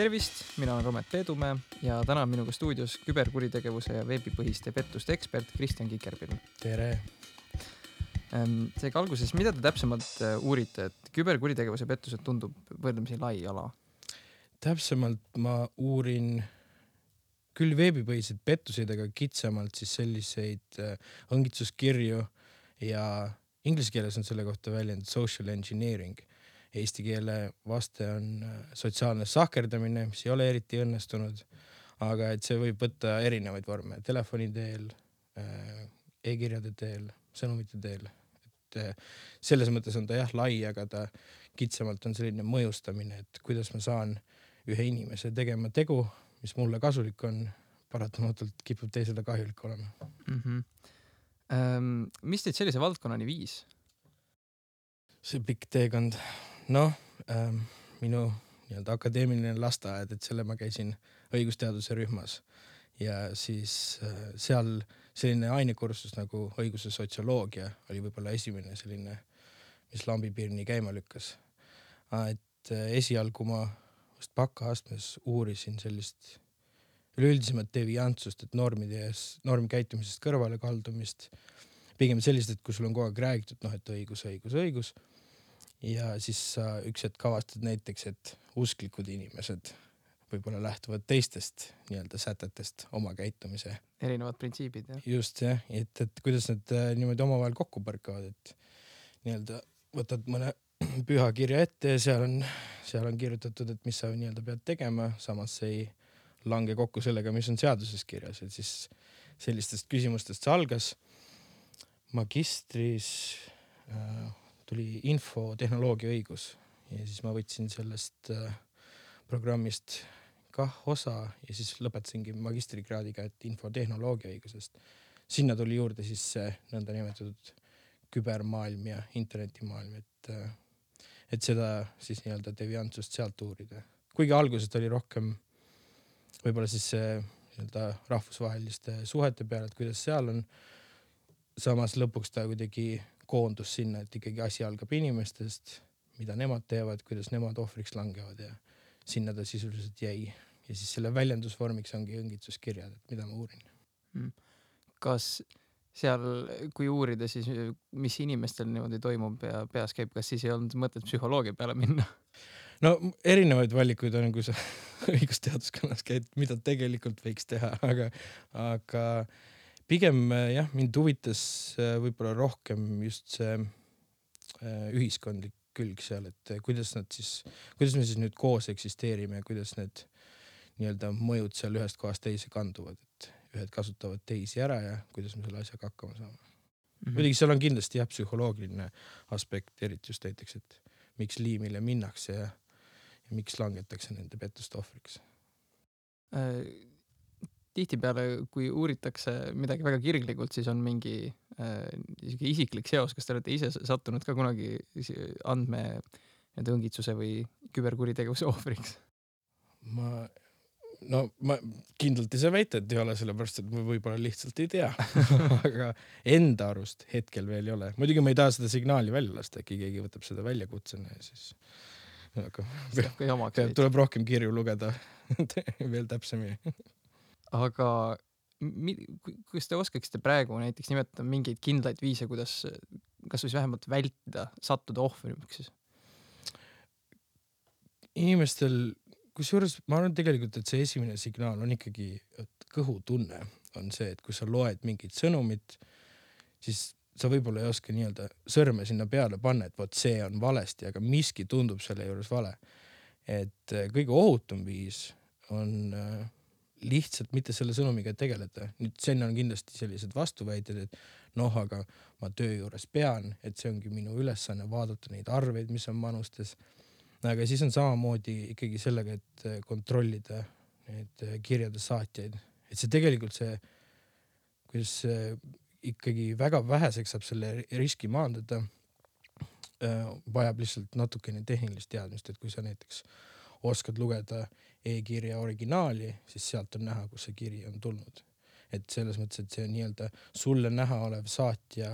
tervist, mina olen Romet Peedumäe ja täna on minuga stuudios küberkuritegevuse ja veebipõhiste pettuste ekspert Kristjan Kikerpil. tere! seega alguses, mida te täpsemalt äh, uurite, et küberkuritegevuse pettused tundub võrdlemisi lai ala? täpsemalt ma uurin küll veebipõhiseid pettuseid, aga kitsamalt siis selliseid äh, õngitsuskirju ja inglise keeles on selle kohta väljend social engineering. Eesti keele vaste on äh, sotsiaalne sahkerdamine, mis ei ole eriti õnnestunud, aga et see võib võtta erinevaid vorme telefoni teel e, e-kirjade teel, sõnumite teel et eh, selles mõttes on ta jah lai, aga ta kitsamalt on selline mõjustamine, et kuidas ma saan ühe inimese tegema tegu, mis mulle kasulik on, paratamatult kipub teisele kahjulik olema mm. -hmm. Mis teid sellise valdkonnani viis? see pikk teekond, noh ähm, minu nii-öelda akadeemiline lasteaed, et selle ma käisin õigusteaduse rühmas ja siis äh, seal selline ainekursus nagu õiguse sotsioloogia oli võib-olla esimene selline, mis lambipirni käima lükkas. et äh, esialgu ma vast bakaastmes uurisin sellist üleüldisemat deviantsust, et normide ees, normkäitumisest kõrvalekaldumist. pigem sellist, et kui sul on kogu aeg räägitud, noh, et õigus, õigus, õigus. Ja siis sa üks hetk avastad näiteks, et usklikud inimesed võib-olla lähtuvad teistest nii-öelda sätetest oma käitumise. erinevad printsiibid jah. just jah, et, et kuidas need äh, niimoodi omavahel kokku põrkavad, et nii-öelda võtad mõne püha kirja ette ja seal on, seal on kirjutatud, et mis sa nii-öelda pead tegema, samas see ei lange kokku sellega, mis on seaduses kirjas, et siis sellistest küsimustest see algas. magistris äh, tuli infotehnoloogia õigus ja siis ma võtsin sellest äh, programmist kah osa ja siis lõpetasingi magistrikraadiga, et infotehnoloogia õigusest. sinna tuli juurde siis see nõndanimetatud kübermaailm ja internetimaailm, et, et seda siis nii-öelda deviantsust sealt uurida. kuigi alguses oli rohkem võib-olla siis nii-öelda rahvusvaheliste suhete peale, et kuidas seal on. samas lõpuks ta kuidagi koondus sinna, et ikkagi asi algab inimestest, mida nemad teevad, kuidas nemad ohvriks langevad ja sinna ta sisuliselt jäi. Ja siis selle väljendusvormiks ongi õngitsuskirjad, et mida ma uurin. Mm.. kas seal, kui uurida, siis mis inimestel niimoodi toimub ja peas käib, kas siis ei olnud mõtet psühholoogia peale minna? no erinevaid valikuid on, kui sa õigusteaduskonnas käid, mida tegelikult võiks teha, aga, aga pigem jah, mind huvitas äh, võib-olla rohkem just see äh, ühiskondlik külg seal, et kuidas nad siis, kuidas me siis nüüd koos eksisteerime ja kuidas need nii-öelda mõjud seal ühest kohast teise kanduvad, et ühed kasutavad teisi ära ja kuidas me selle asjaga hakkama saame mm -hmm.. muidugi seal on kindlasti jah, psühholoogiline aspekt, eriti just näiteks, et miks liimile minnakse ja, ja miks langetakse nende pettuste ohvriks äh,. Tihtipeale, kui uuritakse midagi väga kirglikult, siis on mingi äh, isiklik seos, kas te olete ise sattunud ka kunagi andme nii-öelda õngitsuse või küberkuritegevuse ohvriks? ma no ma kindlalt ei saa väita, et ei ole, sellepärast et ma võib-olla lihtsalt ei tea aga enda arust hetkel veel ei ole. muidugi ma ei taha seda signaali välja lasta, äkki keegi võtab seda väljakutsena ja siis aga peab, tuleb rohkem kirju lugeda veel täpsemini aga kas te oskaksite praegu näiteks nimetada mingeid kindlaid viise, kuidas kasvõi vähemalt vältida sattuda ohvriks siis? inimestel kusjuures ma arvan tegelikult, et see esimene signaal on ikkagi, et kõhutunne on see, et kui sa loed mingit sõnumit, siis sa võib-olla ei oska nii-öelda sõrme sinna peale panna, et vot see on valesti, aga miski tundub selle juures vale. et kõige ohutum viis on äh, lihtsalt mitte selle sõnumiga tegeleda. nüüd sinna on kindlasti sellised vastuväited, et noh, aga ma töö juures pean, et see ongi minu ülesanne vaadata neid arveid, mis on manustes aga siis on samamoodi ikkagi sellega, et äh, kontrollida neid äh, kirjade saatjaid, et see tegelikult see, kuidas ikkagi väga väheseks saab selle riski maandada, äh, vajab lihtsalt natukene tehnilist teadmist, et kui sa näiteks oskad lugeda e-kirja originaali, siis sealt on näha, kust see kiri on tulnud. et selles mõttes, et see nii-öelda sulle näha olev saatja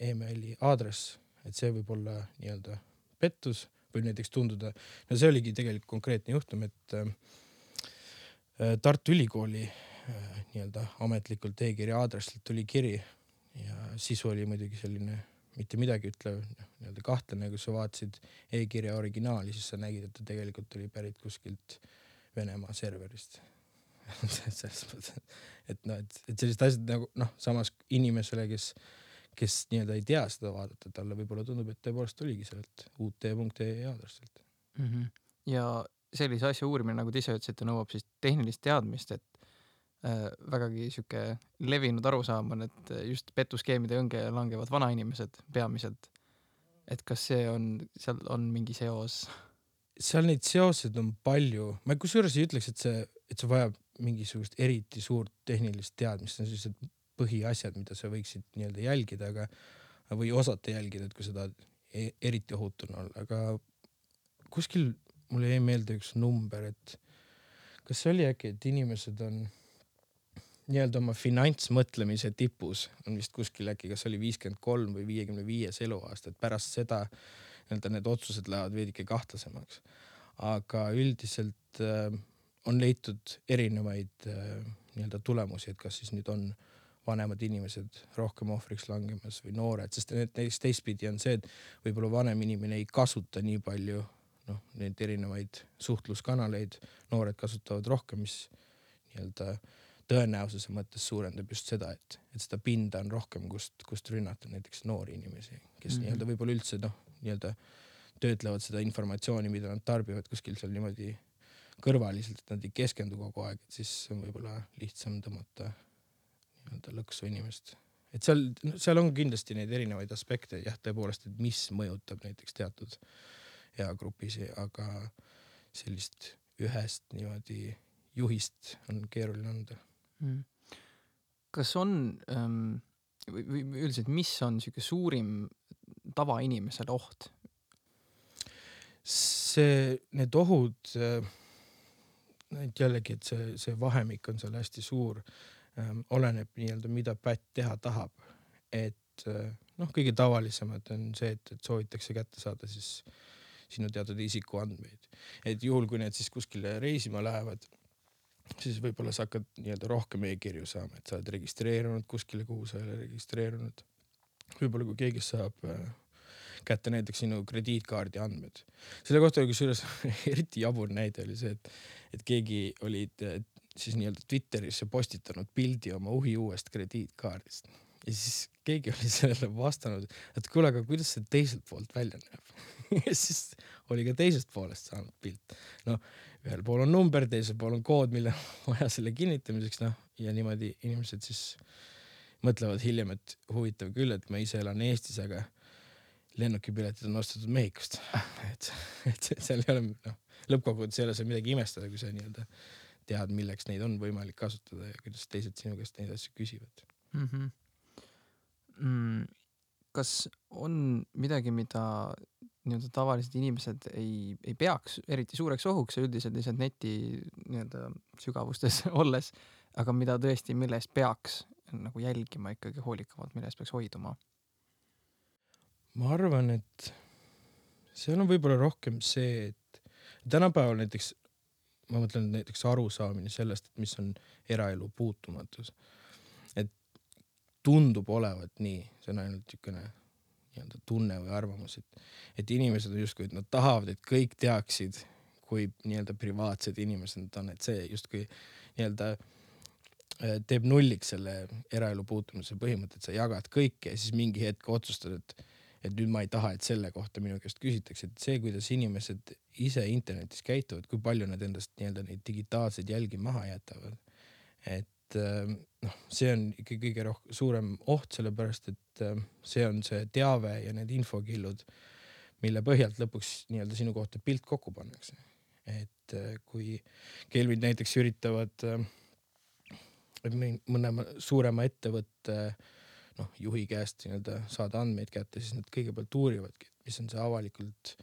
emaili aadress, et see võib olla nii-öelda pettus võib näiteks tunduda, no see oligi tegelikult konkreetne juhtum, et äh, Tartu Ülikooli äh, nii-öelda ametlikult e-kirja aadressilt tuli kiri ja sisu oli muidugi selline mitte midagi ütlev, noh nii-öelda kahtlane, kui sa vaatasid e-kirja originaali, siis sa nägid, et ta tegelikult oli pärit kuskilt Venemaa serverist selles mõttes, et noh, et, et sellised asjad nagu noh, samas inimesele, kes, kes nii-öelda ei tea seda vaadata, talle võib-olla tundub, et tõepoolest oligi sealt ut.ee aadressilt mm. -hmm. ja sellise asja uurimine, nagu te ise ütlesite, nõuab siis tehnilist teadmist, et vägagi sihuke levinud arusaam on, et just petuskeemide õnge langevad vanainimesed peamiselt. et kas see on, seal on mingi seos? seal neid seoseid on palju, ma kusjuures ei ütleks, et see, et see vajab mingisugust eriti suurt tehnilist teadmist, see on sellised põhiasjad, mida sa võiksid nii-öelda jälgida, aga või osata jälgida, et kui sa tahad e-, eriti ohutuna olla, aga kuskil mulle jäi meelde üks number, et kas see oli äkki, et inimesed on nii-öelda oma finantsmõtlemise tipus on vist kuskil äkki, kas oli viiskümmend kolm või viiekümne viies eluaasta, et pärast seda nii-öelda need otsused lähevad veidike kahtlasemaks. aga üldiselt äh, on leitud erinevaid äh, nii-öelda tulemusi, et kas siis nüüd on vanemad inimesed rohkem ohvriks langemas või noored, sest näiteks teistpidi on see, et võib-olla vanem inimene ei kasuta nii palju noh, neid erinevaid suhtluskanaleid, noored kasutavad rohkem, mis nii-öelda tõenäosuse mõttes suurendab just seda, et, et seda pinda on rohkem, kust, kust rünnata näiteks noori inimesi, kes mm -hmm. nii-öelda võib-olla üldse noh, nii-öelda töötlevad seda informatsiooni, mida nad tarbivad kuskil seal niimoodi kõrvaliselt, et nad ei keskendu kogu aeg, et siis on võib-olla lihtsam tõmmata nii-öelda lõksu inimest. et seal, seal on kindlasti neid erinevaid aspekte jah, tõepoolest, et mis mõjutab näiteks teatud eagrupis, aga sellist ühest niimoodi juhist on keeruline anda. Kas on ähm, või, või üldiselt, mis on sihuke suurim tavainimesele oht? see, need ohud äh, et jällegi, et see, see vahemik on seal hästi suur ähm,. oleneb nii-öelda, mida pätt teha tahab. et äh, noh, kõige tavalisemad on see, et, et soovitakse kätte saada siis sinu teatud isikuandmeid. et juhul, kui need siis kuskile reisima lähevad, siis võib-olla sa hakkad nii-öelda rohkem e-kirju saama, et sa oled registreerunud kuskile, kuhu sa ei ole registreerunud. võib-olla kui keegi saab äh, kätte näiteks sinu krediitkaardi andmed. selle kohta kusjuures eriti jabur näide oli see, et, et keegi oli siis nii-öelda Twitterisse postitanud pildi oma uhi uuest krediitkaardist ja siis keegi oli sellele vastanud, et kuule, aga kuidas see teiselt poolt välja näeb ja siis oli ka teisest poolest saanud pilt. noh, ühel pool on number, teisel pool on kood, mille on vaja selle kinnitamiseks, noh ja niimoodi inimesed siis mõtlevad hiljem, et huvitav küll, et ma ise elan Eestis, aga lennukipiletid on ostetud Mehhikost. et, et seal ei ole noh, lõppkokkuvõttes ei ole seal midagi imestada, kui sa nii-öelda tead, milleks neid on võimalik kasutada ja kuidas teised sinu käest neid asju küsivad mm. -hmm. Mm, kas on midagi, mida nii-öelda tavalised inimesed ei, ei peaks eriti suureks ohuks üldiselt lihtsalt neti nii-öelda sügavustes olles, aga mida tõesti, mille eest peaks nagu jälgima ikkagi hoolikamalt, mille eest peaks hoiduma ma arvan, et seal on võib-olla rohkem see, et tänapäeval näiteks, ma mõtlen näiteks arusaamine sellest, et mis on eraelu puutumatus. et tundub olevat nii, see on ainult niisugune nii-öelda tunne või arvamus, et, et inimesed justkui, et nad tahavad, et kõik teaksid, kui nii-öelda privaatsed inimesed nad on, et see justkui nii-öelda äh, teeb nulliks selle eraelu puutumatuse põhimõtte, et sa jagad kõike ja siis mingi hetk otsustad, et et nüüd ma ei taha, et selle kohta minu käest küsitakse, et see, kuidas inimesed ise internetis käituvad, kui palju nad endast nii-öelda neid digitaalseid jälgi maha jätavad. et ähm, noh, see on ikka kõige rohkem suurem oht, sellepärast et ähm, see on see teave ja need infokillud, mille põhjalt lõpuks nii-öelda sinu kohta pilt kokku pannakse. et äh, kui kelvid näiteks üritavad mõne suurema ettevõtte äh, noh, juhi käest nii-öelda saada andmeid kätte, siis nad kõigepealt uurivadki, mis on see avalikult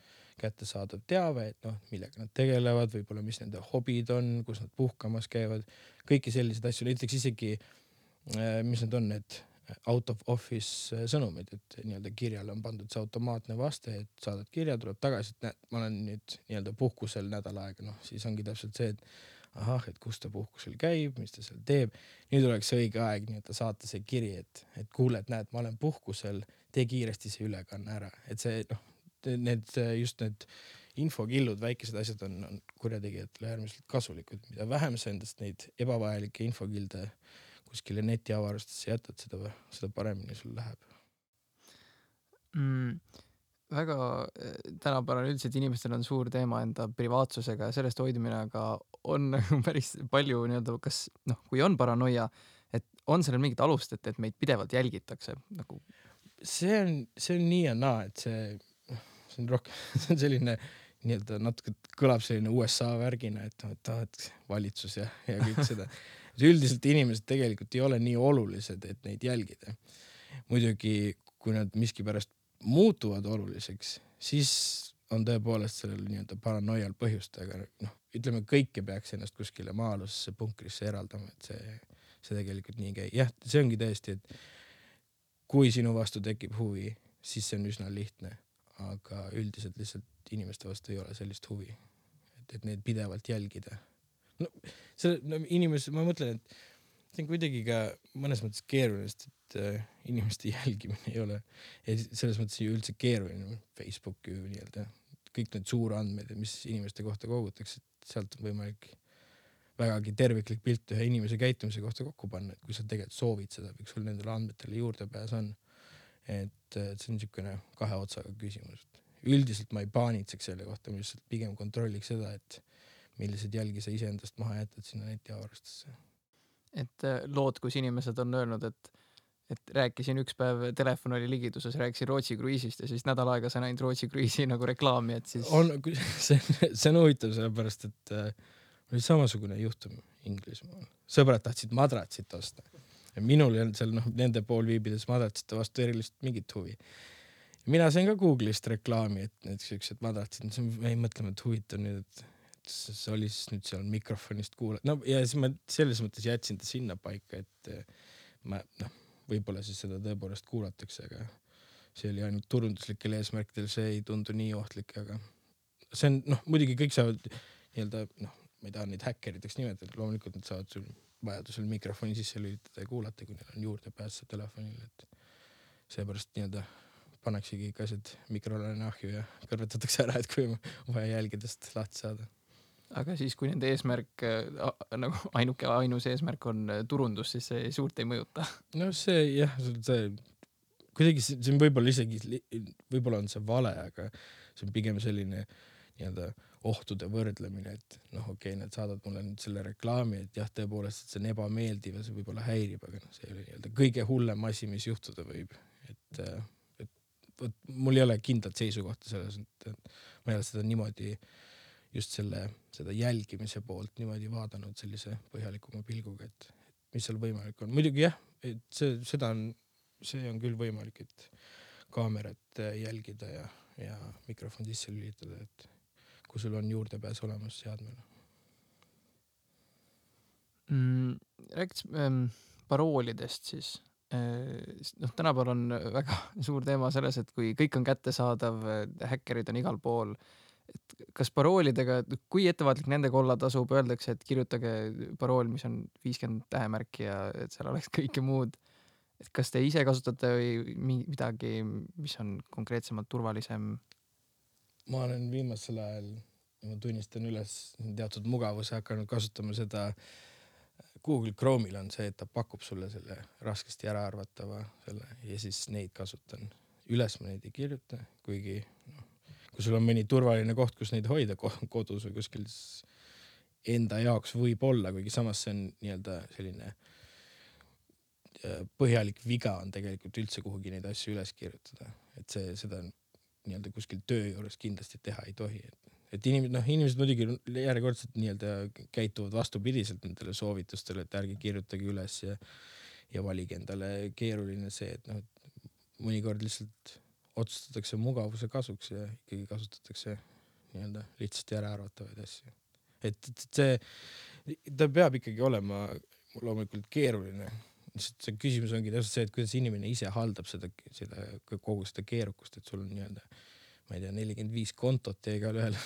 kättesaadav teave, et noh, millega nad tegelevad, võib-olla mis nende hobid on, kus nad puhkamas käivad, kõiki selliseid asju, näiteks isegi äh, mis need on, need out of office äh, sõnumid, et nii-öelda kirjale on pandud see automaatne vaste, et saadad kirja, tuleb tagasi, et näed, ma olen nüüd nii-öelda puhkusel nädal aega, noh siis ongi täpselt see, et ahah, et kus ta puhkusel käib, mis ta seal teeb. nüüd oleks õige aeg nii-öelda saata see kiri, et, et kuule, et näed, ma olen puhkusel, tee kiiresti see ülekanne ära, et see noh, need just need infokillud, väikesed asjad on, on kurjategijatele äärmiselt kasulikud, mida vähem sa endast neid ebavajalikke infokilde kuskile netiavarustesse jätad, seda, seda paremini sul läheb mm,. väga, tänapäeval üldiselt inimestel on suur teema enda privaatsusega ja sellest hoidmine, aga on nagu päris palju nii-öelda, kas noh, kui on paranoia, et on sellel mingit alust, et, et meid pidevalt jälgitakse nagu? see on, see on nii ja naa, et see, see on rohkem, see on selline nii-öelda natuke kõlab selline USA värgina, et, et, et valitsus ja, ja kõik seda üldiselt inimesed tegelikult ei ole nii olulised, et neid jälgida. muidugi, kui nad miskipärast muutuvad oluliseks, siis on tõepoolest sellel nii-öelda paranoial põhjust, aga noh, ütleme kõike peaks ennast kuskile maa-alusesse punkrisse eraldama, et see, see tegelikult nii ei käi. jah, see ongi tõesti, et kui sinu vastu tekib huvi, siis see on üsna lihtne, aga üldiselt lihtsalt inimeste vastu ei ole sellist huvi, et, et neid pidevalt jälgida no see no, inimesed, ma mõtlen, et see on kuidagi ka mõnes mõttes keeruline, sest et äh, inimeste jälgimine ei ole selles mõttes ju üldse keeruline. Facebook ju nii-öelda kõik need suurandmed, mis inimeste kohta kogutakse, sealt on võimalik vägagi terviklik pilt ühe inimese käitumise kohta kokku panna, et kui sa tegelikult soovid seda või kui sul nendele andmetele juurdepääs on. Et, et see on niisugune kahe otsaga küsimus. üldiselt ma ei paanitseks selle kohta, ma lihtsalt pigem kontrolliks seda, et milliseid jälgi sa iseendast maha jätad sinna netiavarustesse. et äh, lood, kus inimesed on öelnud, et, et rääkisin üks päev, telefon oli ligiduses, rääkisin Rootsi kruiisist ja siis nädal aega sa näinud Rootsi kruiisi nagu reklaami, et siis. on, see, see on huvitav, sellepärast et äh, oli samasugune juhtum Inglismaal. sõbrad tahtsid madratsit osta ja minul ei olnud seal noh, nende pool viibides madratsite vastu erilist mingit huvi. Mina sain ka Google'ist reklaami, et need siuksed madratsid, siis ma jäin mõtlema, et huvitav nüüd, et see oli siis nüüd seal mikrofonist kuulata, no ja siis ma selles mõttes jätsin ta sinnapaika, et eh, ma noh, võib-olla siis seda tõepoolest kuulatakse, aga see oli ainult turunduslikel eesmärkidel, see ei tundu nii ohtlik, aga see on noh, muidugi kõik saavad nii-öelda noh, ma ei taha neid häkkeriteks nimetada, loomulikult nad saavad sul vajadusel mikrofoni sisse lülitada ja kuulata, kui neil on juurdepääs telefonile, et seepärast nii-öelda pannaksegi ikka asjad mikrolaine ahju ja kõrvetatakse ära, et kui on vaja jälgedest lahti saada aga siis, kui nende eesmärk äh, nagu ainuke ainus eesmärk on äh, turundus, siis see suurt ei mõjuta. no see jah, see kuidagi see, on võib-olla isegi, võib-olla on see vale, aga see on pigem selline nii-öelda ohtude võrdlemine, et noh, okei okay,, nad saadavad mulle nüüd selle reklaami, et jah, tõepoolest, et see on ebameeldiv ja see võib-olla häirib, aga noh, see ei ole nii-öelda kõige hullem asi, mis juhtuda võib, et, äh, et vot mul ei ole kindlat seisukohta selles, et ma ei ole seda niimoodi just selle, seda jälgimise poolt niimoodi vaadanud sellise põhjalikuma pilguga, et mis seal võimalik on. muidugi jah, et see, seda on, see on küll võimalik, et kaamerat jälgida ja, ja mikrofon sisse lülitada, et kui sul on juurdepääs olemas seadmele mm,. rääkides ähm, paroolidest siis äh, noh, tänapäeval on väga suur teema selles, et kui kõik on kättesaadav, häkkerid on igal pool äh,, et kas paroolidega, kui ettevaatlik nendega olla tasub, öeldakse, et kirjutage parool, mis on viiskümmend tähemärki ja et seal oleks kõike muud. et kas te ise kasutate või midagi, mis on konkreetsemalt turvalisem? Ma olen viimasel ajal, ma tunnistan üles teatud mugavuse hakanud kasutama seda. Google Chrome'il on see, et ta pakub sulle selle raskesti äraarvatava selle ja siis neid kasutan. üles ma neid ei kirjuta, kuigi noh, kui sul on mõni turvaline koht, kus neid hoida kodus või kuskil, siis enda jaoks võib-olla, kuigi samas see on nii-öelda selline äh, põhjalik viga on tegelikult üldse kuhugi neid asju üles kirjutada, et see, seda nii-öelda kuskil töö juures kindlasti teha ei tohi, et, et inimesed, noh, inimesed muidugi järjekordselt nii-öelda käituvad vastupidiselt nendele soovitustele, et ärge kirjutage üles ja, ja valige endale keeruline see, et noh, mõnikord lihtsalt otsustatakse mugavuse kasuks ja ikkagi kasutatakse nii-öelda lihtsasti äraarvatavaid asju. et, et see, ta peab ikkagi olema loomulikult keeruline, lihtsalt see küsimus ongi täpselt see, et kuidas inimene ise haldab seda, seda kogu seda keerukust, et sul on nii-öelda, ma ei tea, nelikümmend viis kontot ja igalühel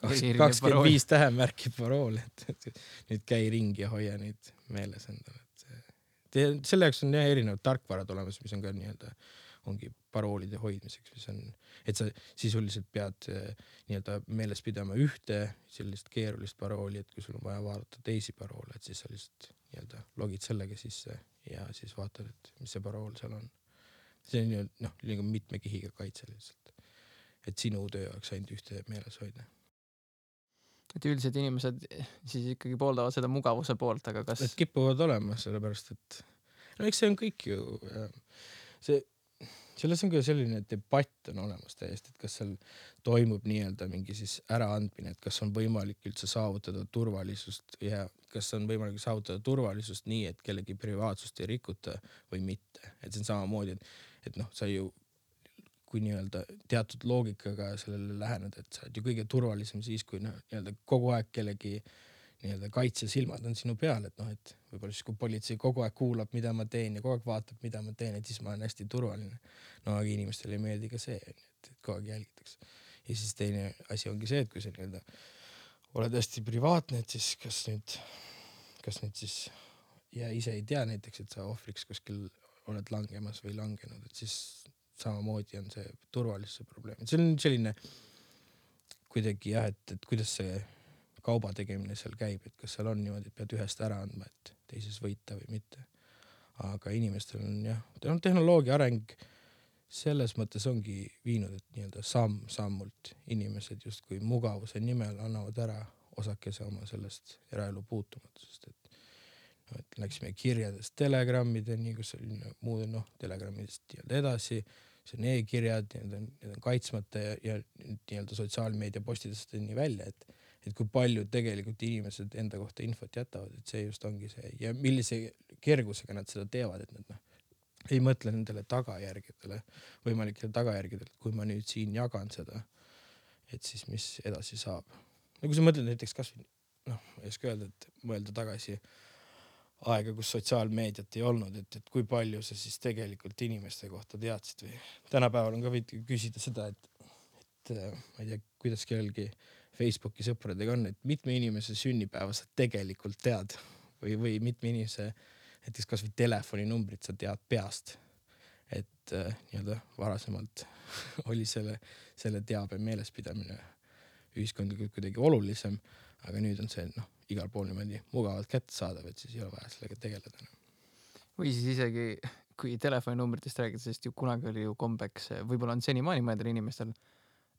kakskümmend viis tähemärki parool, et, nüüd käi ringi ja hoia neid meeles endale, et selle jaoks on jah erinevad tarkvarad olemas, mis on ka nii-öelda ongi paroolide hoidmiseks, mis on, et sa sisuliselt pead eh, nii-öelda meeles pidama ühte sellist keerulist parooli, et kui sul on vaja vaadata teisi paroole, et siis sa lihtsalt nii-öelda logid sellega sisse ja siis vaatad, et mis see parool seal on. see on ju noh, nagu mitme kihiga kaitse lihtsalt, et sinu töö oleks ainult ühte meeles hoida et üldiselt inimesed siis ikkagi pooldavad seda mugavuse poolt, aga kas. kipuvad olema, sellepärast et no eks see on kõik ju, see selles on ka selline debatt on olemas täiesti, et kas seal toimub nii-öelda mingi siis äraandmine, et kas on võimalik üldse saavutada turvalisust ja kas on võimalik saavutada turvalisust nii, et kellegi privaatsust ei rikuta või mitte, et see on samamoodi, et, et noh, sa ju kui nii-öelda teatud loogikaga sellele läheneda, et sa oled ju kõige turvalisem siis, kui noh, nii-öelda kogu aeg kellegi nii-öelda kaitsesilmad on sinu peal, et noh, et võib-olla siis, kui politsei kogu aeg kuulab, mida ma teen ja kogu aeg vaatab, mida ma teen, et siis ma olen hästi turvaline. no aga inimestele ei meeldi ka see, et, et kogu aeg jälgitakse. ja siis teine asi ongi see, et kui sa nii-öelda oled hästi privaatne, et siis kas nüüd, kas nüüd siis ja ise ei tea näiteks, et sa ohvriks kuskil oled langemas või langenud, et siis samamoodi on see turvalisuse probleem, et see on selline kuidagi jah, et, et kuidas see kauba tegemine seal käib, et kas seal on niimoodi, et pead ühest ära andma, et teises võita või mitte. aga inimestel on jah, tehnoloogia areng selles mõttes ongi viinud, et nii-öelda samm-sammult inimesed justkui mugavuse nimel annavad ära osakese oma sellest eraelu puutumatusest, et noh, et läksime kirjadest telegrammideni, kus oli muude noh, telegramidest nii-öelda edasi, see on e-kirjad, need on, need on kaitsmata ja, ja nii-öelda sotsiaalmeedia postidesteni välja, et et kui palju tegelikult inimesed enda kohta infot jätavad, et see just ongi see ja millise kergusega nad seda teevad, et nad noh, ei mõtle nendele tagajärgedele, võimalikele tagajärgedele, kui ma nüüd siin jagan seda, et siis mis edasi saab. no kui sa mõtled näiteks kasvõi noh, ei oska öelda, et mõelda tagasi aega, kus sotsiaalmeediat ei olnud, et, et kui palju sa siis tegelikult inimeste kohta teadsid või tänapäeval on ka võid küsida seda, et, et ma ei tea, kuidas kellelgi Facebooki sõpradega on, et mitme inimese sünnipäeva sa tegelikult tead või, või mitme inimese näiteks kasvõi telefoninumbrit sa tead peast. et äh, nii-öelda varasemalt oli selle, selle teabe meelespidamine ühiskondlikult kuidagi olulisem, aga nüüd on see noh, igal pool niimoodi mugavalt kättesaadav, et siis ei ole vaja sellega tegeleda enam. või siis isegi kui telefoninumbritest rääkida, sest ju kunagi oli ju kombeks, võib-olla on senimaani mõnedel inimestel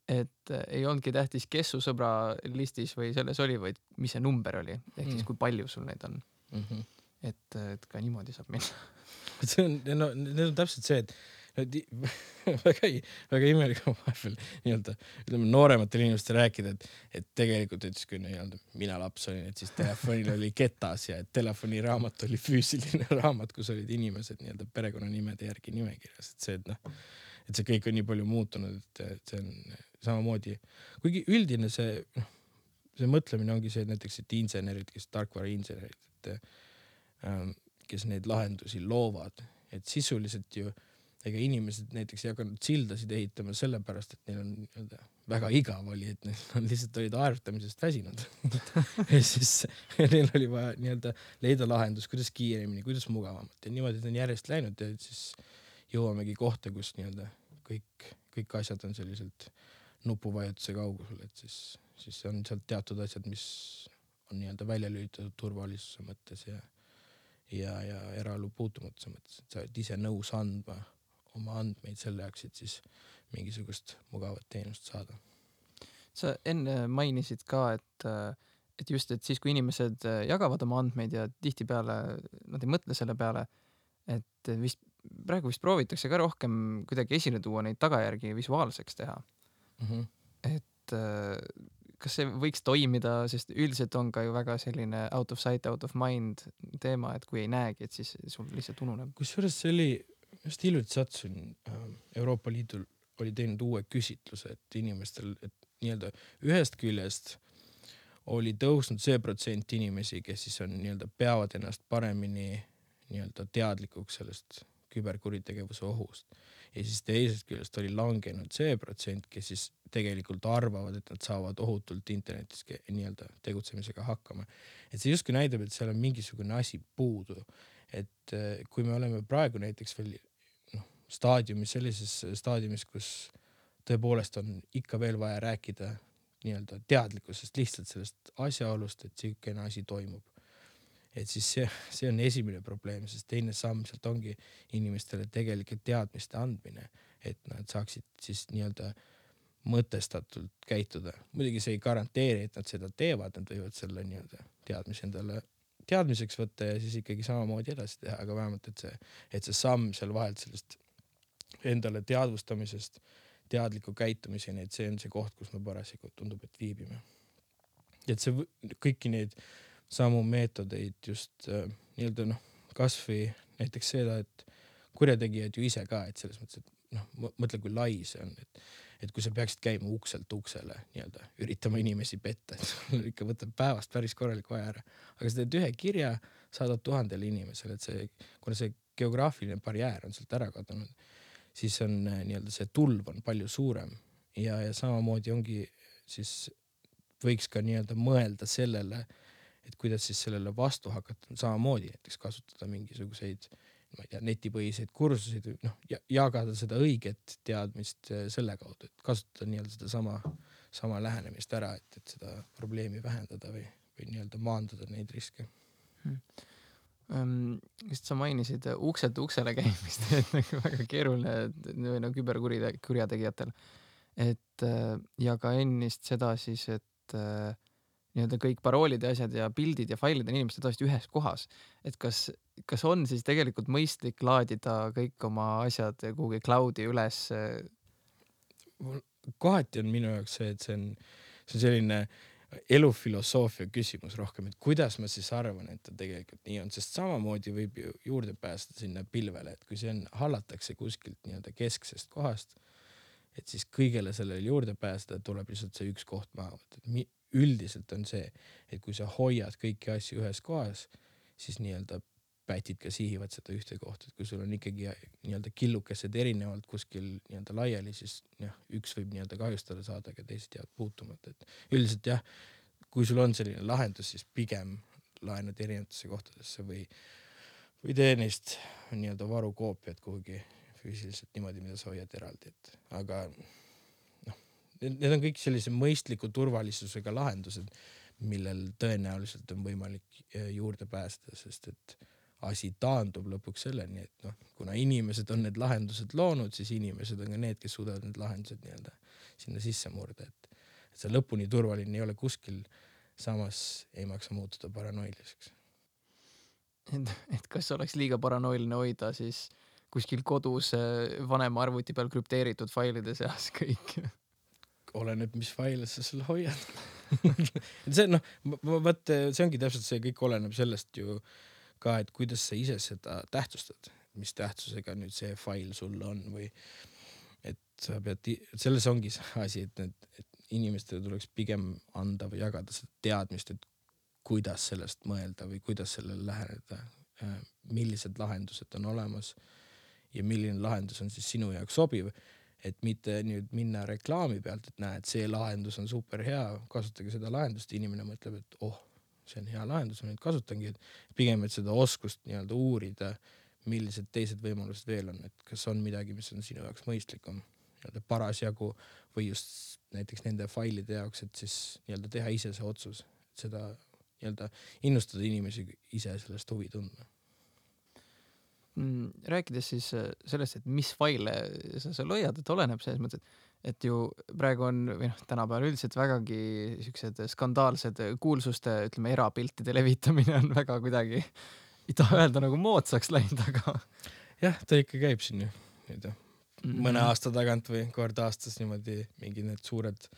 et äh, ei olnudki tähtis, kes su sõbra listis või selles oli, vaid mis see number oli, ehk siis mm. kui palju sul neid on mm. -hmm. et, et ka niimoodi saab minna see on, no need on täpselt see, et väga, väga imelik on vahepeal nii-öelda ütleme noorematele inimestele rääkida, et, et tegelikult ütles, kui nii-öelda mina laps olin, et siis telefonil oli ketas ja telefoniraamat oli füüsiline raamat, kus olid inimesed nii-öelda perekonnanimede järgi nimekirjas, et see, et noh, et see kõik on nii palju muutunud, et, see on samamoodi, kuigi üldine see, noh, see mõtlemine ongi see, et näiteks, et insenerid, kes tarkvarainsenerid, et ähm, kes neid lahendusi loovad, et sisuliselt ju ega inimesed näiteks ei hakanud sildasid ehitama sellepärast, et neil on nii-öelda väga igav oli, et nad lihtsalt olid aerutamisest väsinud. Ja siis neil oli vaja nii-öelda leida lahendus, kuidas kiiremini, kuidas mugavamalt ja niimoodi ta on järjest läinud ja siis jõuamegi kohta, kus nii-öelda kõik, kõik asjad on selliselt nupuvajutuse kaugusel, et siis, siis on sealt teatud asjad, mis on nii-öelda välja lülitatud turvalisuse mõttes ja, ja, ja eraelu puutumatuse mõttes, et sa oled ise nõus andma oma andmeid selle jaoks, et siis mingisugust mugavat teenust saada. sa enne mainisid ka, et, et just, et siis, kui inimesed jagavad oma andmeid ja tihtipeale nad ei mõtle selle peale, et vist praegu vist proovitakse ka rohkem kuidagi esile tuua neid tagajärgi visuaalseks teha mm. -hmm. et äh, kas see võiks toimida, sest üldiselt on ka ju väga selline out of sight, out of mind teema, et kui ei näegi, et siis sul lihtsalt ununeb. kusjuures see oli, just hiljuti sattusin äh,, Euroopa Liidul oli teinud uue küsitluse, et inimestel, et nii-öelda ühest küljest oli tõusnud see protsent inimesi, kes siis on nii-öelda peavad ennast paremini nii-öelda teadlikuks sellest küberkuritegevuse ohust. ja siis teisest küljest oli langenud see protsent, kes siis tegelikult arvavad, et nad saavad ohutult internetis nii-öelda tegutsemisega hakkama. et see justkui näitab, et seal on mingisugune asi puudu. et eh, kui me oleme praegu näiteks veel noh, staadiumis, sellises staadiumis, kus tõepoolest on ikka veel vaja rääkida nii-öelda teadlikkusest, lihtsalt sellest asjaolust, et niisugune asi toimub et siis see, see on esimene probleem, sest teine samm sealt ongi inimestele tegelike teadmiste andmine, et nad saaksid siis nii-öelda mõtestatult käituda. muidugi see ei garanteeri, et nad seda teevad, nad võivad selle nii-öelda teadmise endale teadmiseks võtta ja siis ikkagi samamoodi edasi teha, aga vähemalt, et see, et see samm seal vahelt sellest endale teadvustamisest teadliku käitumiseni, et see on see koht, kus me parasjagu tundub, et viibime. et see kõiki neid samu meetodeid just äh, nii-öelda noh, kasvõi näiteks seda, et kurjategijad ju ise ka, et selles mõttes, et noh, mõtle, kui lai see on, et, et kui sa peaksid käima ukselt uksele nii-öelda üritama inimesi petta, et sul ikka võtab päevast päris korralik vaja ära. aga sa teed ühe kirja, saadad tuhandele inimesele, et see, kuna see geograafiline barjäär on sealt ära kadunud, siis on äh, nii-öelda see tulv on palju suurem ja, ja samamoodi ongi siis võiks ka nii-öelda mõelda sellele et kuidas siis sellele vastu hakata, samamoodi näiteks kasutada mingisuguseid, ma ei tea, netipõhiseid kursuseid või noh, jagada seda õiget teadmist äh, selle kaudu, et kasutada nii-öelda sedasama, sama lähenemist ära, et, et seda probleemi vähendada või, või nii-öelda maandada neid riske hmm just sa mainisid ukselt uksele käimist, et nagu väga keeruline või no küberkurjategijatel. et äh, ja ka ennist seda siis, et äh, nii-öelda kõik paroolid ja asjad ja pildid ja failid on inimestel tavaliselt ühes kohas. et kas, kas on siis tegelikult mõistlik laadida kõik oma asjad kuhugi cloud'i üles? kohati on minu jaoks see, et see on, see on selline elufilosoofia küsimus rohkem, et kuidas ma siis arvan, et ta tegelikult nii on, sest samamoodi võib ju juurde pääseda sinna pilvele, et kui see on, hallatakse kuskilt nii-öelda kesksest kohast, et siis kõigele sellele juurde pääseda tuleb lihtsalt see üks koht maha võtta, et üldiselt on see, et kui sa hoiad kõiki asju ühes kohas, siis nii-öelda pätid ka sihivad seda ühte kohta, et kui sul on ikkagi nii-öelda killukesed erinevalt kuskil nii-öelda laiali, siis jah, üks võib nii-öelda kahjustada saada, aga teised jäävad puutumata, et üldiselt jah, kui sul on selline lahendus, siis pigem laenad erinevatesse kohtadesse või, või tee neist nii-öelda varukoopiad kuhugi füüsiliselt niimoodi, mida sa hoiad eraldi, et aga need on kõik sellise mõistliku turvalisusega lahendused, millel tõenäoliselt on võimalik eh, juurde pääseda, sest et asi taandub lõpuks selleni, et noh, kuna inimesed on need lahendused loonud, siis inimesed on ka need, kes suudavad need lahendused nii-öelda sinna sisse murda, et, et see lõpuni turvaline ei ole kuskil. samas ei maksa muutuda paranoiliseks. et, et kas oleks liiga paranoiline hoida siis kuskil kodus eh, vanema arvuti peal krüpteeritud failide seas kõik oleneb, mis faile sa seal hoiad. See noh, vot see ongi täpselt see, kõik oleneb sellest ju ka, et kuidas sa ise seda tähtsustad, mis tähtsusega nüüd see fail sul on või et sa pead, selles ongi see asi, et need, inimestele tuleks pigem anda või jagada seda teadmist, et kuidas sellest mõelda või kuidas sellele läheneda, äh, millised lahendused on olemas ja milline lahendus on siis sinu jaoks sobiv et mitte nüüd minna reklaami pealt, et näed, see lahendus on super hea, kasutage seda lahendust, inimene mõtleb, et oh, see on hea lahendus, ma nüüd kasutangi, et pigem, et seda oskust nii-öelda uurida, millised teised võimalused veel on, et kas on midagi, mis on sinu jaoks mõistlikum nii-öelda parasjagu või just näiteks nende failide jaoks, et siis nii-öelda teha ise see otsus, seda nii-öelda innustada inimesi ise sellest huvi tundma rääkides siis äh, sellest, et mis faile sa seal hoiad, et oleneb selles mõttes, et et ju praegu on või noh, tänapäeval üldiselt vägagi siuksed skandaalsed kuulsuste, ütleme, erapiltide levitamine on väga kuidagi, ei taha öelda nagu moodsaks läinud, aga. jah, ta ikka käib siin ju nii-öelda mõne mhm. aasta tagant või kord aastas niimoodi mingi need suured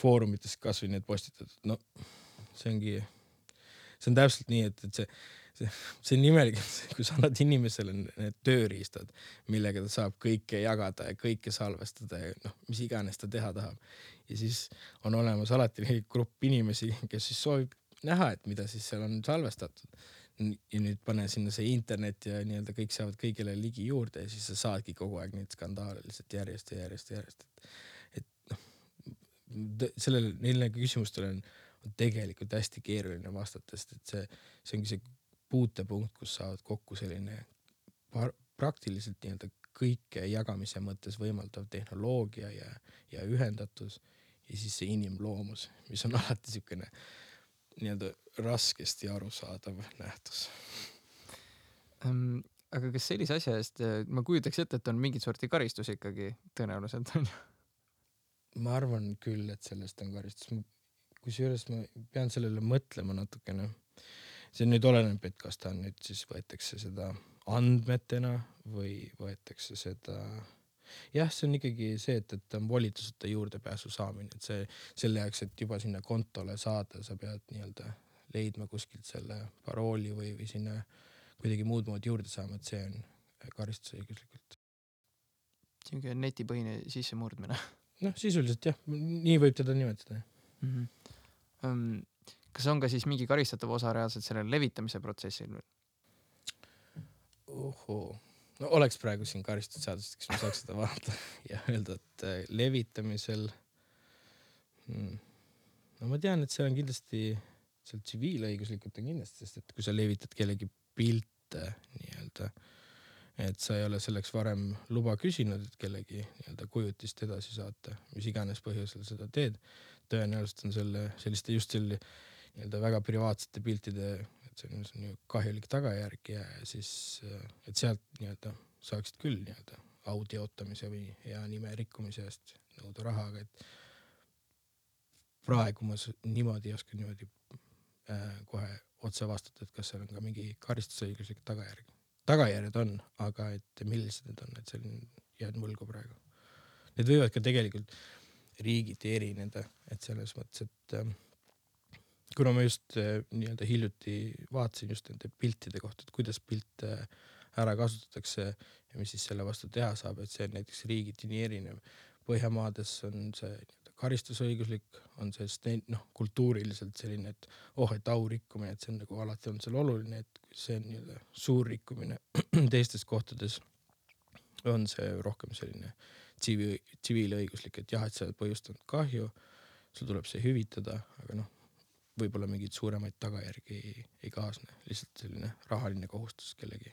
foorumites kasvõi need postitatud, no see ongi, see on täpselt nii, et, et see see on imelik, kui sa annad inimesele need tööriistad, millega ta saab kõike jagada ja kõike salvestada ja noh, mis iganes ta teha tahab. ja siis on olemas alati grupp inimesi, kes siis soovib näha, et mida siis seal on salvestatud. ja nüüd pane sinna see internet ja nii-öelda kõik saavad kõigile ligi juurde ja siis sa saadki kogu aeg neid skandaale lihtsalt järjest ja järjest ja järjest, et, et noh, sellele, neile küsimustele on, on tegelikult hästi keeruline vastata, sest et see, see ongi see puutepunkt, kus saavad kokku selline praktiliselt nii-öelda kõike jagamise mõttes võimaldav tehnoloogia ja, ja ühendatus ja siis see inimloomus, mis on alati siukene nii-öelda raskesti arusaadav nähtus um,. aga kas sellise asja eest, äh, ma kujutaks ette, et on mingit sorti karistus ikkagi tõenäoliselt onju? ma arvan küll, et sellest on karistus, kusjuures ma pean sellele mõtlema natukene. See nüüd oleneb, et kas ta on nüüd siis võetakse seda andmetena või võetakse seda jah, see on ikkagi see, et, et on volituseta juurdepääsu saamine, et see selle jaoks, et juba sinna kontole saada, sa pead nii-öelda leidma kuskilt selle parooli või, või sinna kuidagi muud moodi juurde saama, et see on karistusõiguslikult. siuke netipõhine sissemurdmine. noh, sisuliselt jah, nii võib teda nimetada mm. -hmm. Um, kas on ka siis mingi karistatav osa reaalselt sellel levitamise protsessil ohoo. No oleks praegu siin karistusseadustik, siis ma saaks seda vaadata ja öelda, et äh, levitamisel hmm.. no ma tean, et see on kindlasti, seal tsiviilõiguslikult on kindlasti, sest et kui sa levitad kellegi pilte nii-öelda, et sa ei ole selleks varem luba küsinud, et kellegi nii-öelda kujutist edasi saata, mis iganes põhjusel seda teed, tõenäoliselt on selle, selliste just selle nii-öelda väga privaatsete piltide et see on, see on ju kahjulik tagajärg ja siis, et sealt nii-öelda saaksid küll nii-öelda au teotamise või hea nime rikkumise eest nõuda raha, aga et praegu ma niimoodi ei oska niimoodi äh, kohe otse vastata, et kas seal on ka mingi karistusõiguslik tagajärg. tagajärjed on, aga et millised need on, et on, jään võlgu praegu. Need võivad ka tegelikult riigiti erineda, et selles mõttes, et äh, kuna ma just äh, nii-öelda hiljuti vaatasin just nende piltide kohta, et kuidas pilte ära kasutatakse ja mis siis selle vastu teha saab, et see on näiteks riigiti nii erinev. Põhjamaades on see karistusõiguslik, on see noh, kultuuriliselt selline, et oh, et au rikkumine, et see on nagu alati olnud seal oluline, et see on nii-öelda suur rikkumine. teistes kohtades on see rohkem selline tsiviil, tsiviilõiguslik, et jah, et sa oled põhjustanud kahju, sul tuleb see hüvitada, aga noh võib-olla mingeid suuremaid tagajärgi ei, ei kaasne, lihtsalt selline rahaline kohustus kellegi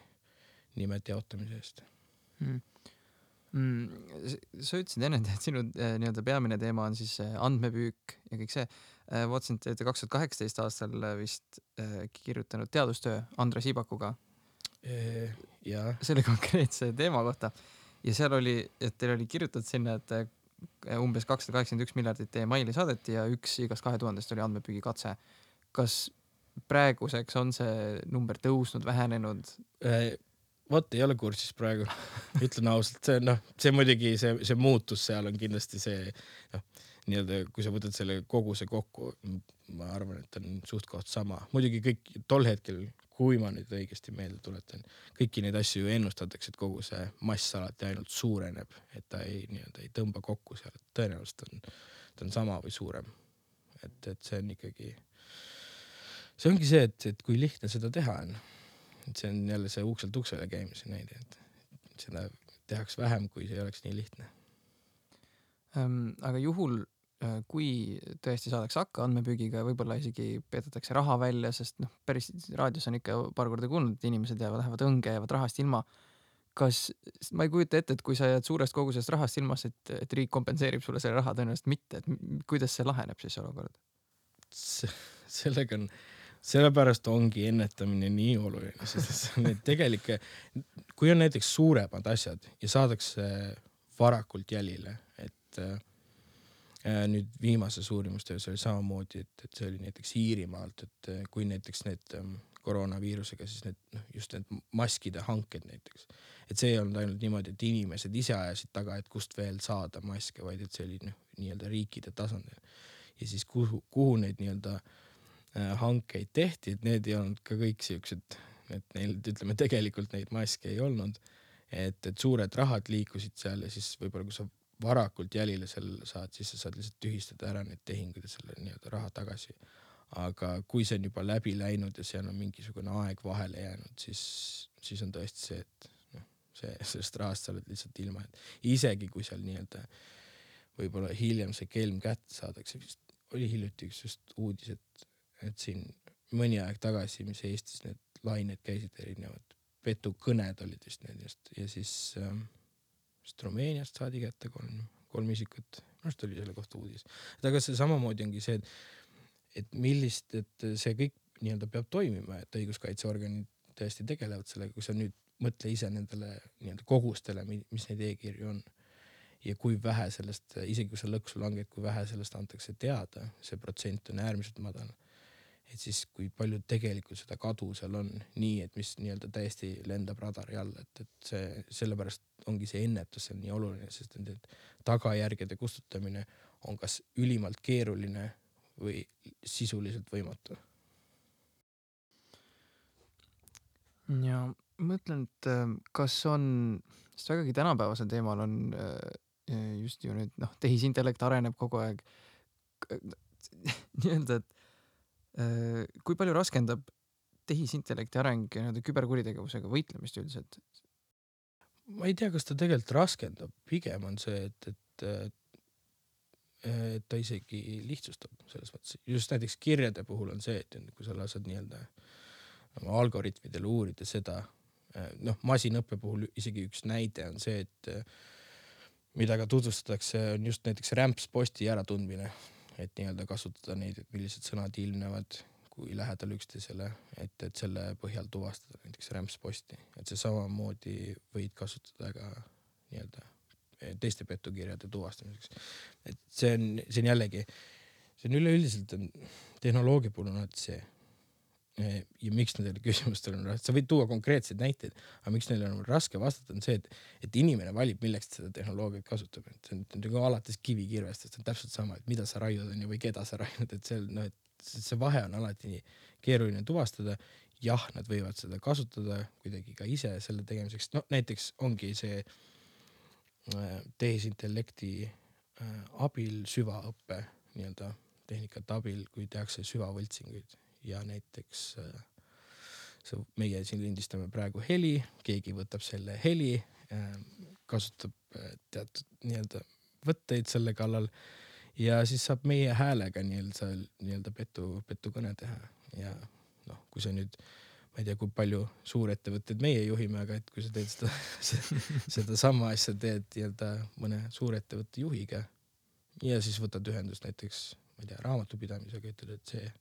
nime teotamise eest. Mm.. Mm, sa ütlesid enne, et sinu äh, nii-öelda peamine teema on siis äh, andmepüük ja kõik see. Äh,. vaatasin, et te kaks tuhat kaheksateist aastal vist kirjutanud teadustöö Andres Ibakuga. E,. selle konkreetse teema kohta. Ja seal oli, et teil oli kirjutatud sinna, et umbes kakssada kaheksakümmend üks miljardit emaili saadeti ja üks igast kahe tuhandest oli andmepüügi katse. kas praeguseks on see number tõusnud, vähenenud? Äh, vot ei ole kursis praegu, ütlen ausalt, see noh, see muidugi see, see muutus seal on kindlasti see noh, nii-öelda kui sa võtad selle koguse kokku, ma arvan, et on suht-koht sama, muidugi kõik tol hetkel kui ma nüüd õigesti meelde tuletan, kõiki neid asju ju ennustatakse, et kogu see mass alati ainult suureneb, et ta ei nii-öelda ei tõmba kokku seal, et tõenäoliselt on, ta on sama või suurem. et, et see on ikkagi, see ongi see, et, et kui lihtne seda teha on. et see on jälle see ukselt uksele käimise näide, et seda tehakse vähem, kui see oleks nii lihtne ähm,. aga juhul kui tõesti saadakse hakka andmepüügiga, võib-olla isegi peetakse raha välja, sest noh, päris raadios on ikka paar korda kuulnud, et inimesed jäävad, lähevad õnge, jäävad rahast ilma. kas, ma ei kujuta ette, et kui sa jääd suurest kogusest rahast ilma, et, et riik kompenseerib sulle selle raha, tõenäoliselt mitte, et kuidas see laheneb siis olukord? sellega on, sellepärast ongi ennetamine nii oluline, sest need tegelikke, kui on näiteks suuremad asjad ja saadakse varakult jälile, et äh, Äh, nüüd viimases uurimustöös oli samamoodi, et, et see oli näiteks Iirimaalt, et äh, kui näiteks need ähm, koroonaviirusega, siis need noh, just need maskide hanked näiteks, et see ei olnud ainult niimoodi, et inimesed ise ajasid taga, et kust veel saada maske, vaid et see oli noh, nii-öelda riikide tasandil. ja siis kuhu, kuhu neid nii-öelda äh, hankeid tehti, et need ei olnud ka kõik siuksed, et neil ütleme tegelikult neid maske ei olnud. et, et suured rahad liikusid seal ja siis võib-olla kui sa varakult jälile seal saad, siis sa saad lihtsalt tühistada ära need tehingud ja selle nii-öelda raha tagasi. Aga kui see on juba läbi läinud ja seal on mingisugune aeg vahele jäänud, siis, siis on tõesti see, et noh, see, sellest rahast sa oled lihtsalt ilma, et isegi kui seal nii-öelda võib-olla hiljem see kelm kätte saadakse, vist oli hiljuti üks just uudis, et, et siin mõni aeg tagasi, mis Eestis need lained käisid, erinevad petukõned olid vist need just ja siis ähm, vist Rumeeniast saadi kätte kolm, kolm isikut, minu arust oli selle kohta uudis. et aga see samamoodi ongi see, et et millist, et see kõik nii-öelda peab toimima, et õiguskaitseorganid tõesti tegelevad sellega, kui sa nüüd mõtle ise nendele nii-öelda kogustele, mis neid e-kirju on. ja kui vähe sellest, isegi kui sa lõksu langed, kui vähe sellest antakse teada, see protsent on äärmiselt madal. Et siis, kui palju tegelikult seda kadu seal on, nii et mis nii-öelda täiesti lendab radari alla, et, et see, sellepärast ongi see ennetus seal nii oluline, sest nende tagajärgede kustutamine on kas ülimalt keeruline või sisuliselt võimatu. ja mõtlen, et äh, kas on, sest vägagi tänapäevasel teemal on äh, just ju nüüd noh, tehisintellekt areneb kogu aeg. nii-öelda, et kui palju raskendab tehisintellekti areng nii-öelda küberkuritegevusega võitlemist üldiselt? ma ei tea, kas ta tegelikult raskendab, pigem on see, et, et et ta isegi lihtsustab selles mõttes, just näiteks kirjade puhul on see, et kui sa lased nii-öelda oma algoritmidel uurida seda, noh, masinõppe puhul isegi üks näide on see, et mida ka tutvustatakse, on just näiteks rämpsposti äratundmine, et nii-öelda kasutada neid, millised sõnad ilmnevad, kui lähedal üksteisele, et, et selle põhjal tuvastada näiteks rämpsposti, et see samamoodi võid kasutada ka nii-öelda teiste petukirjade tuvastamiseks. et see on, see on jällegi, see on üleüldiselt on tehnoloogia puhul on alati see. Ja miks nendele küsimustele on raske, sa võid tuua konkreetseid näiteid, aga miks neile on raske vastata, on see, et, et inimene valib, milleks ta seda tehnoloogiat kasutab, et see on nagu alates kivikirvestest on täpselt sama, et mida sa raiud on ju või keda sa raiud, et seal noh, et see vahe on alati keeruline tuvastada. Jah, nad võivad seda kasutada kuidagi ka ise selle tegemiseks, no näiteks ongi see Äh, tehisintellekti äh, abil süvaõppe nii-öelda tehnikate abil, kui tehakse süvavõltsinguid ja näiteks äh, see, meie siin lindistame praegu heli, keegi võtab selle heli, kasutab teatud nii-öelda võtteid selle kallal ja siis saab meie häälega nii-öelda nii-öelda petu, petukõne teha. Ja noh, kui sa nüüd äh, ma ei tea, kui palju suurettevõtteid meie juhime, aga et kui sa teed seda, sedasama asja teed nii-öelda mõne suurettevõtte juhiga ja siis võtad ühendust näiteks, ma ei tea, raamatupidamisega, ütled, et see,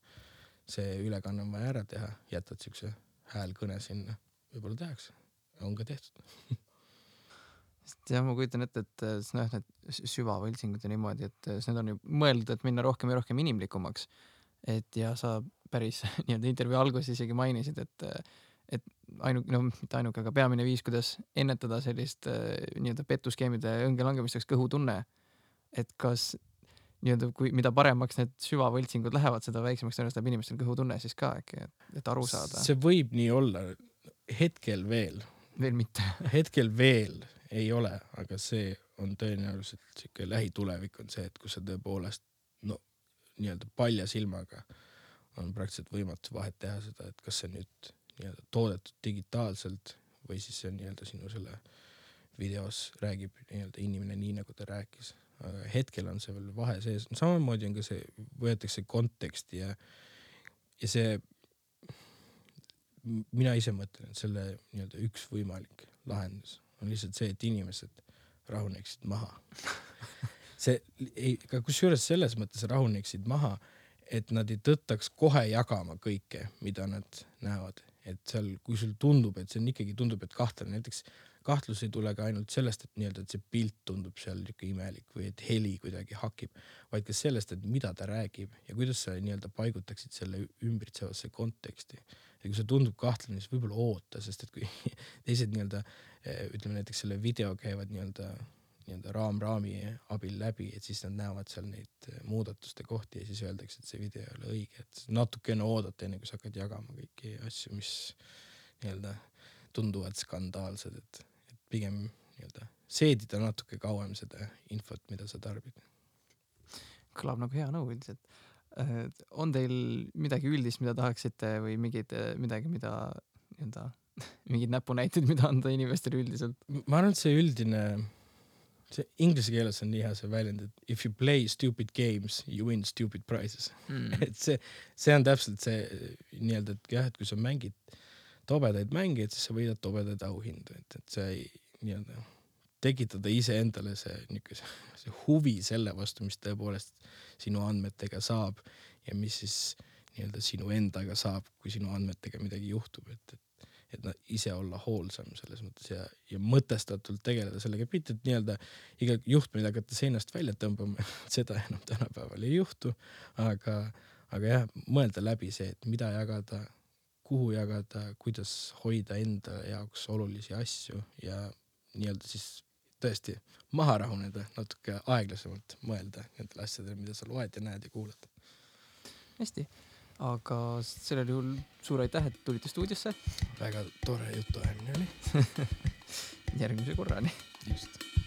see ülekanne on vaja ära teha, jätad siukse häälkõne sinna, võib-olla tehakse, on ka tehtud sest jah, ma kujutan ette, et noh, need süvavõltsingud ja niimoodi, et need on ju mõeldud, et minna rohkem ja rohkem inimlikumaks. et ja sa päris nii-öelda intervjuu alguses isegi mainisid, et et ainuke, no mitte ainuke, aga peamine viis, kuidas ennetada sellist nii-öelda petuskeemide õnge langemist, oleks kõhutunne. et kas nii-öelda, kui, mida paremaks need süvavõltsingud lähevad, seda väiksemaks tõenäoliselt läheb inimestel kõhutunne siis ka äkki, et aru saada. see võib nii olla, hetkel veel. veel mitte hetkel veel ei ole, aga see on tõenäoliselt sihuke lähitulevik on see, et kus sa tõepoolest no nii-öelda palja silmaga on praktiliselt võimatu vahet teha seda, et kas see nüüd nii-öelda toodetud digitaalselt või siis see on nii-öelda sinu selle videos räägib nii-öelda inimene nii, nagu ta rääkis. Hetkel on see veel vahe sees, samamoodi on ka see, võetakse konteksti ja, ja see, mina ise mõtlen, et selle nii-öelda üks võimalik lahendus on lihtsalt see, et inimesed rahuneksid maha. See ei, aga kusjuures selles mõttes rahuneksid maha et nad ei tõttaks kohe jagama kõike, mida nad näevad, et seal, kui sul tundub, et see on ikkagi tundub, et kahtlane, näiteks kahtlus ei tule ka ainult sellest, et nii-öelda, et see pilt tundub seal niisugune imelik või et heli kuidagi hakib, vaid ka sellest, et mida ta räägib ja kuidas sa nii-öelda paigutaksid selle ümbritsevasse konteksti. ja kui see tundub kahtlane, siis võib-olla oota, sest et kui teised nii-öelda eh, ütleme näiteks selle video käivad nii-öelda nii-öelda raam-raami abil läbi, et siis nad näevad seal neid eh, muudatuste kohti ja siis öeldakse, et see video ei ole õige, et natukene oodata, enne kui sa hakkad jagama kõiki asju, mis nii-öelda tunduvad skandaalsed, et, pigem nii-öelda seedida natuke kauem seda infot, mida sa tarbid. kõlab nagu hea nõu üldiselt. On teil midagi üldist, mida tahaksite või mingeid, midagi, mida nii-öelda, mingeid näpunäiteid, mida anda inimestele üldiselt? ma arvan, et see üldine, see inglise keeles on nii hea see väljend, et if you play stupid games, you win stupid prizes mm. et see, see on täpselt see nii-öelda, et jah, et kui sa mängid tobedaid mänge, et siis sa võidad tobedaid auhindu, et, et see ei nii-öelda tekitada iseendale see niisugune see huvi selle vastu, mis tõepoolest sinu andmetega saab ja mis siis nii-öelda sinu endaga saab, kui sinu andmetega midagi juhtub, et, et et noh, ise olla hoolsam selles mõttes ja, ja mõtestatult tegeleda sellega, mitte et nii-öelda iga juhtmeid hakata seinast välja tõmbama seda enam tänapäeval ei juhtu, aga, aga jah, mõelda läbi see, et mida jagada, kuhu jagada, kuidas hoida enda jaoks olulisi asju ja nii-öelda siis tõesti maha rahuneda, natuke aeglasemalt mõelda nendele asjadele, mida sa loed ja näed ja kuulad. hästi, aga sellel juhul suur aitäh, et tulite stuudiosse. väga tore jutuajamine oli järgmise korrani. just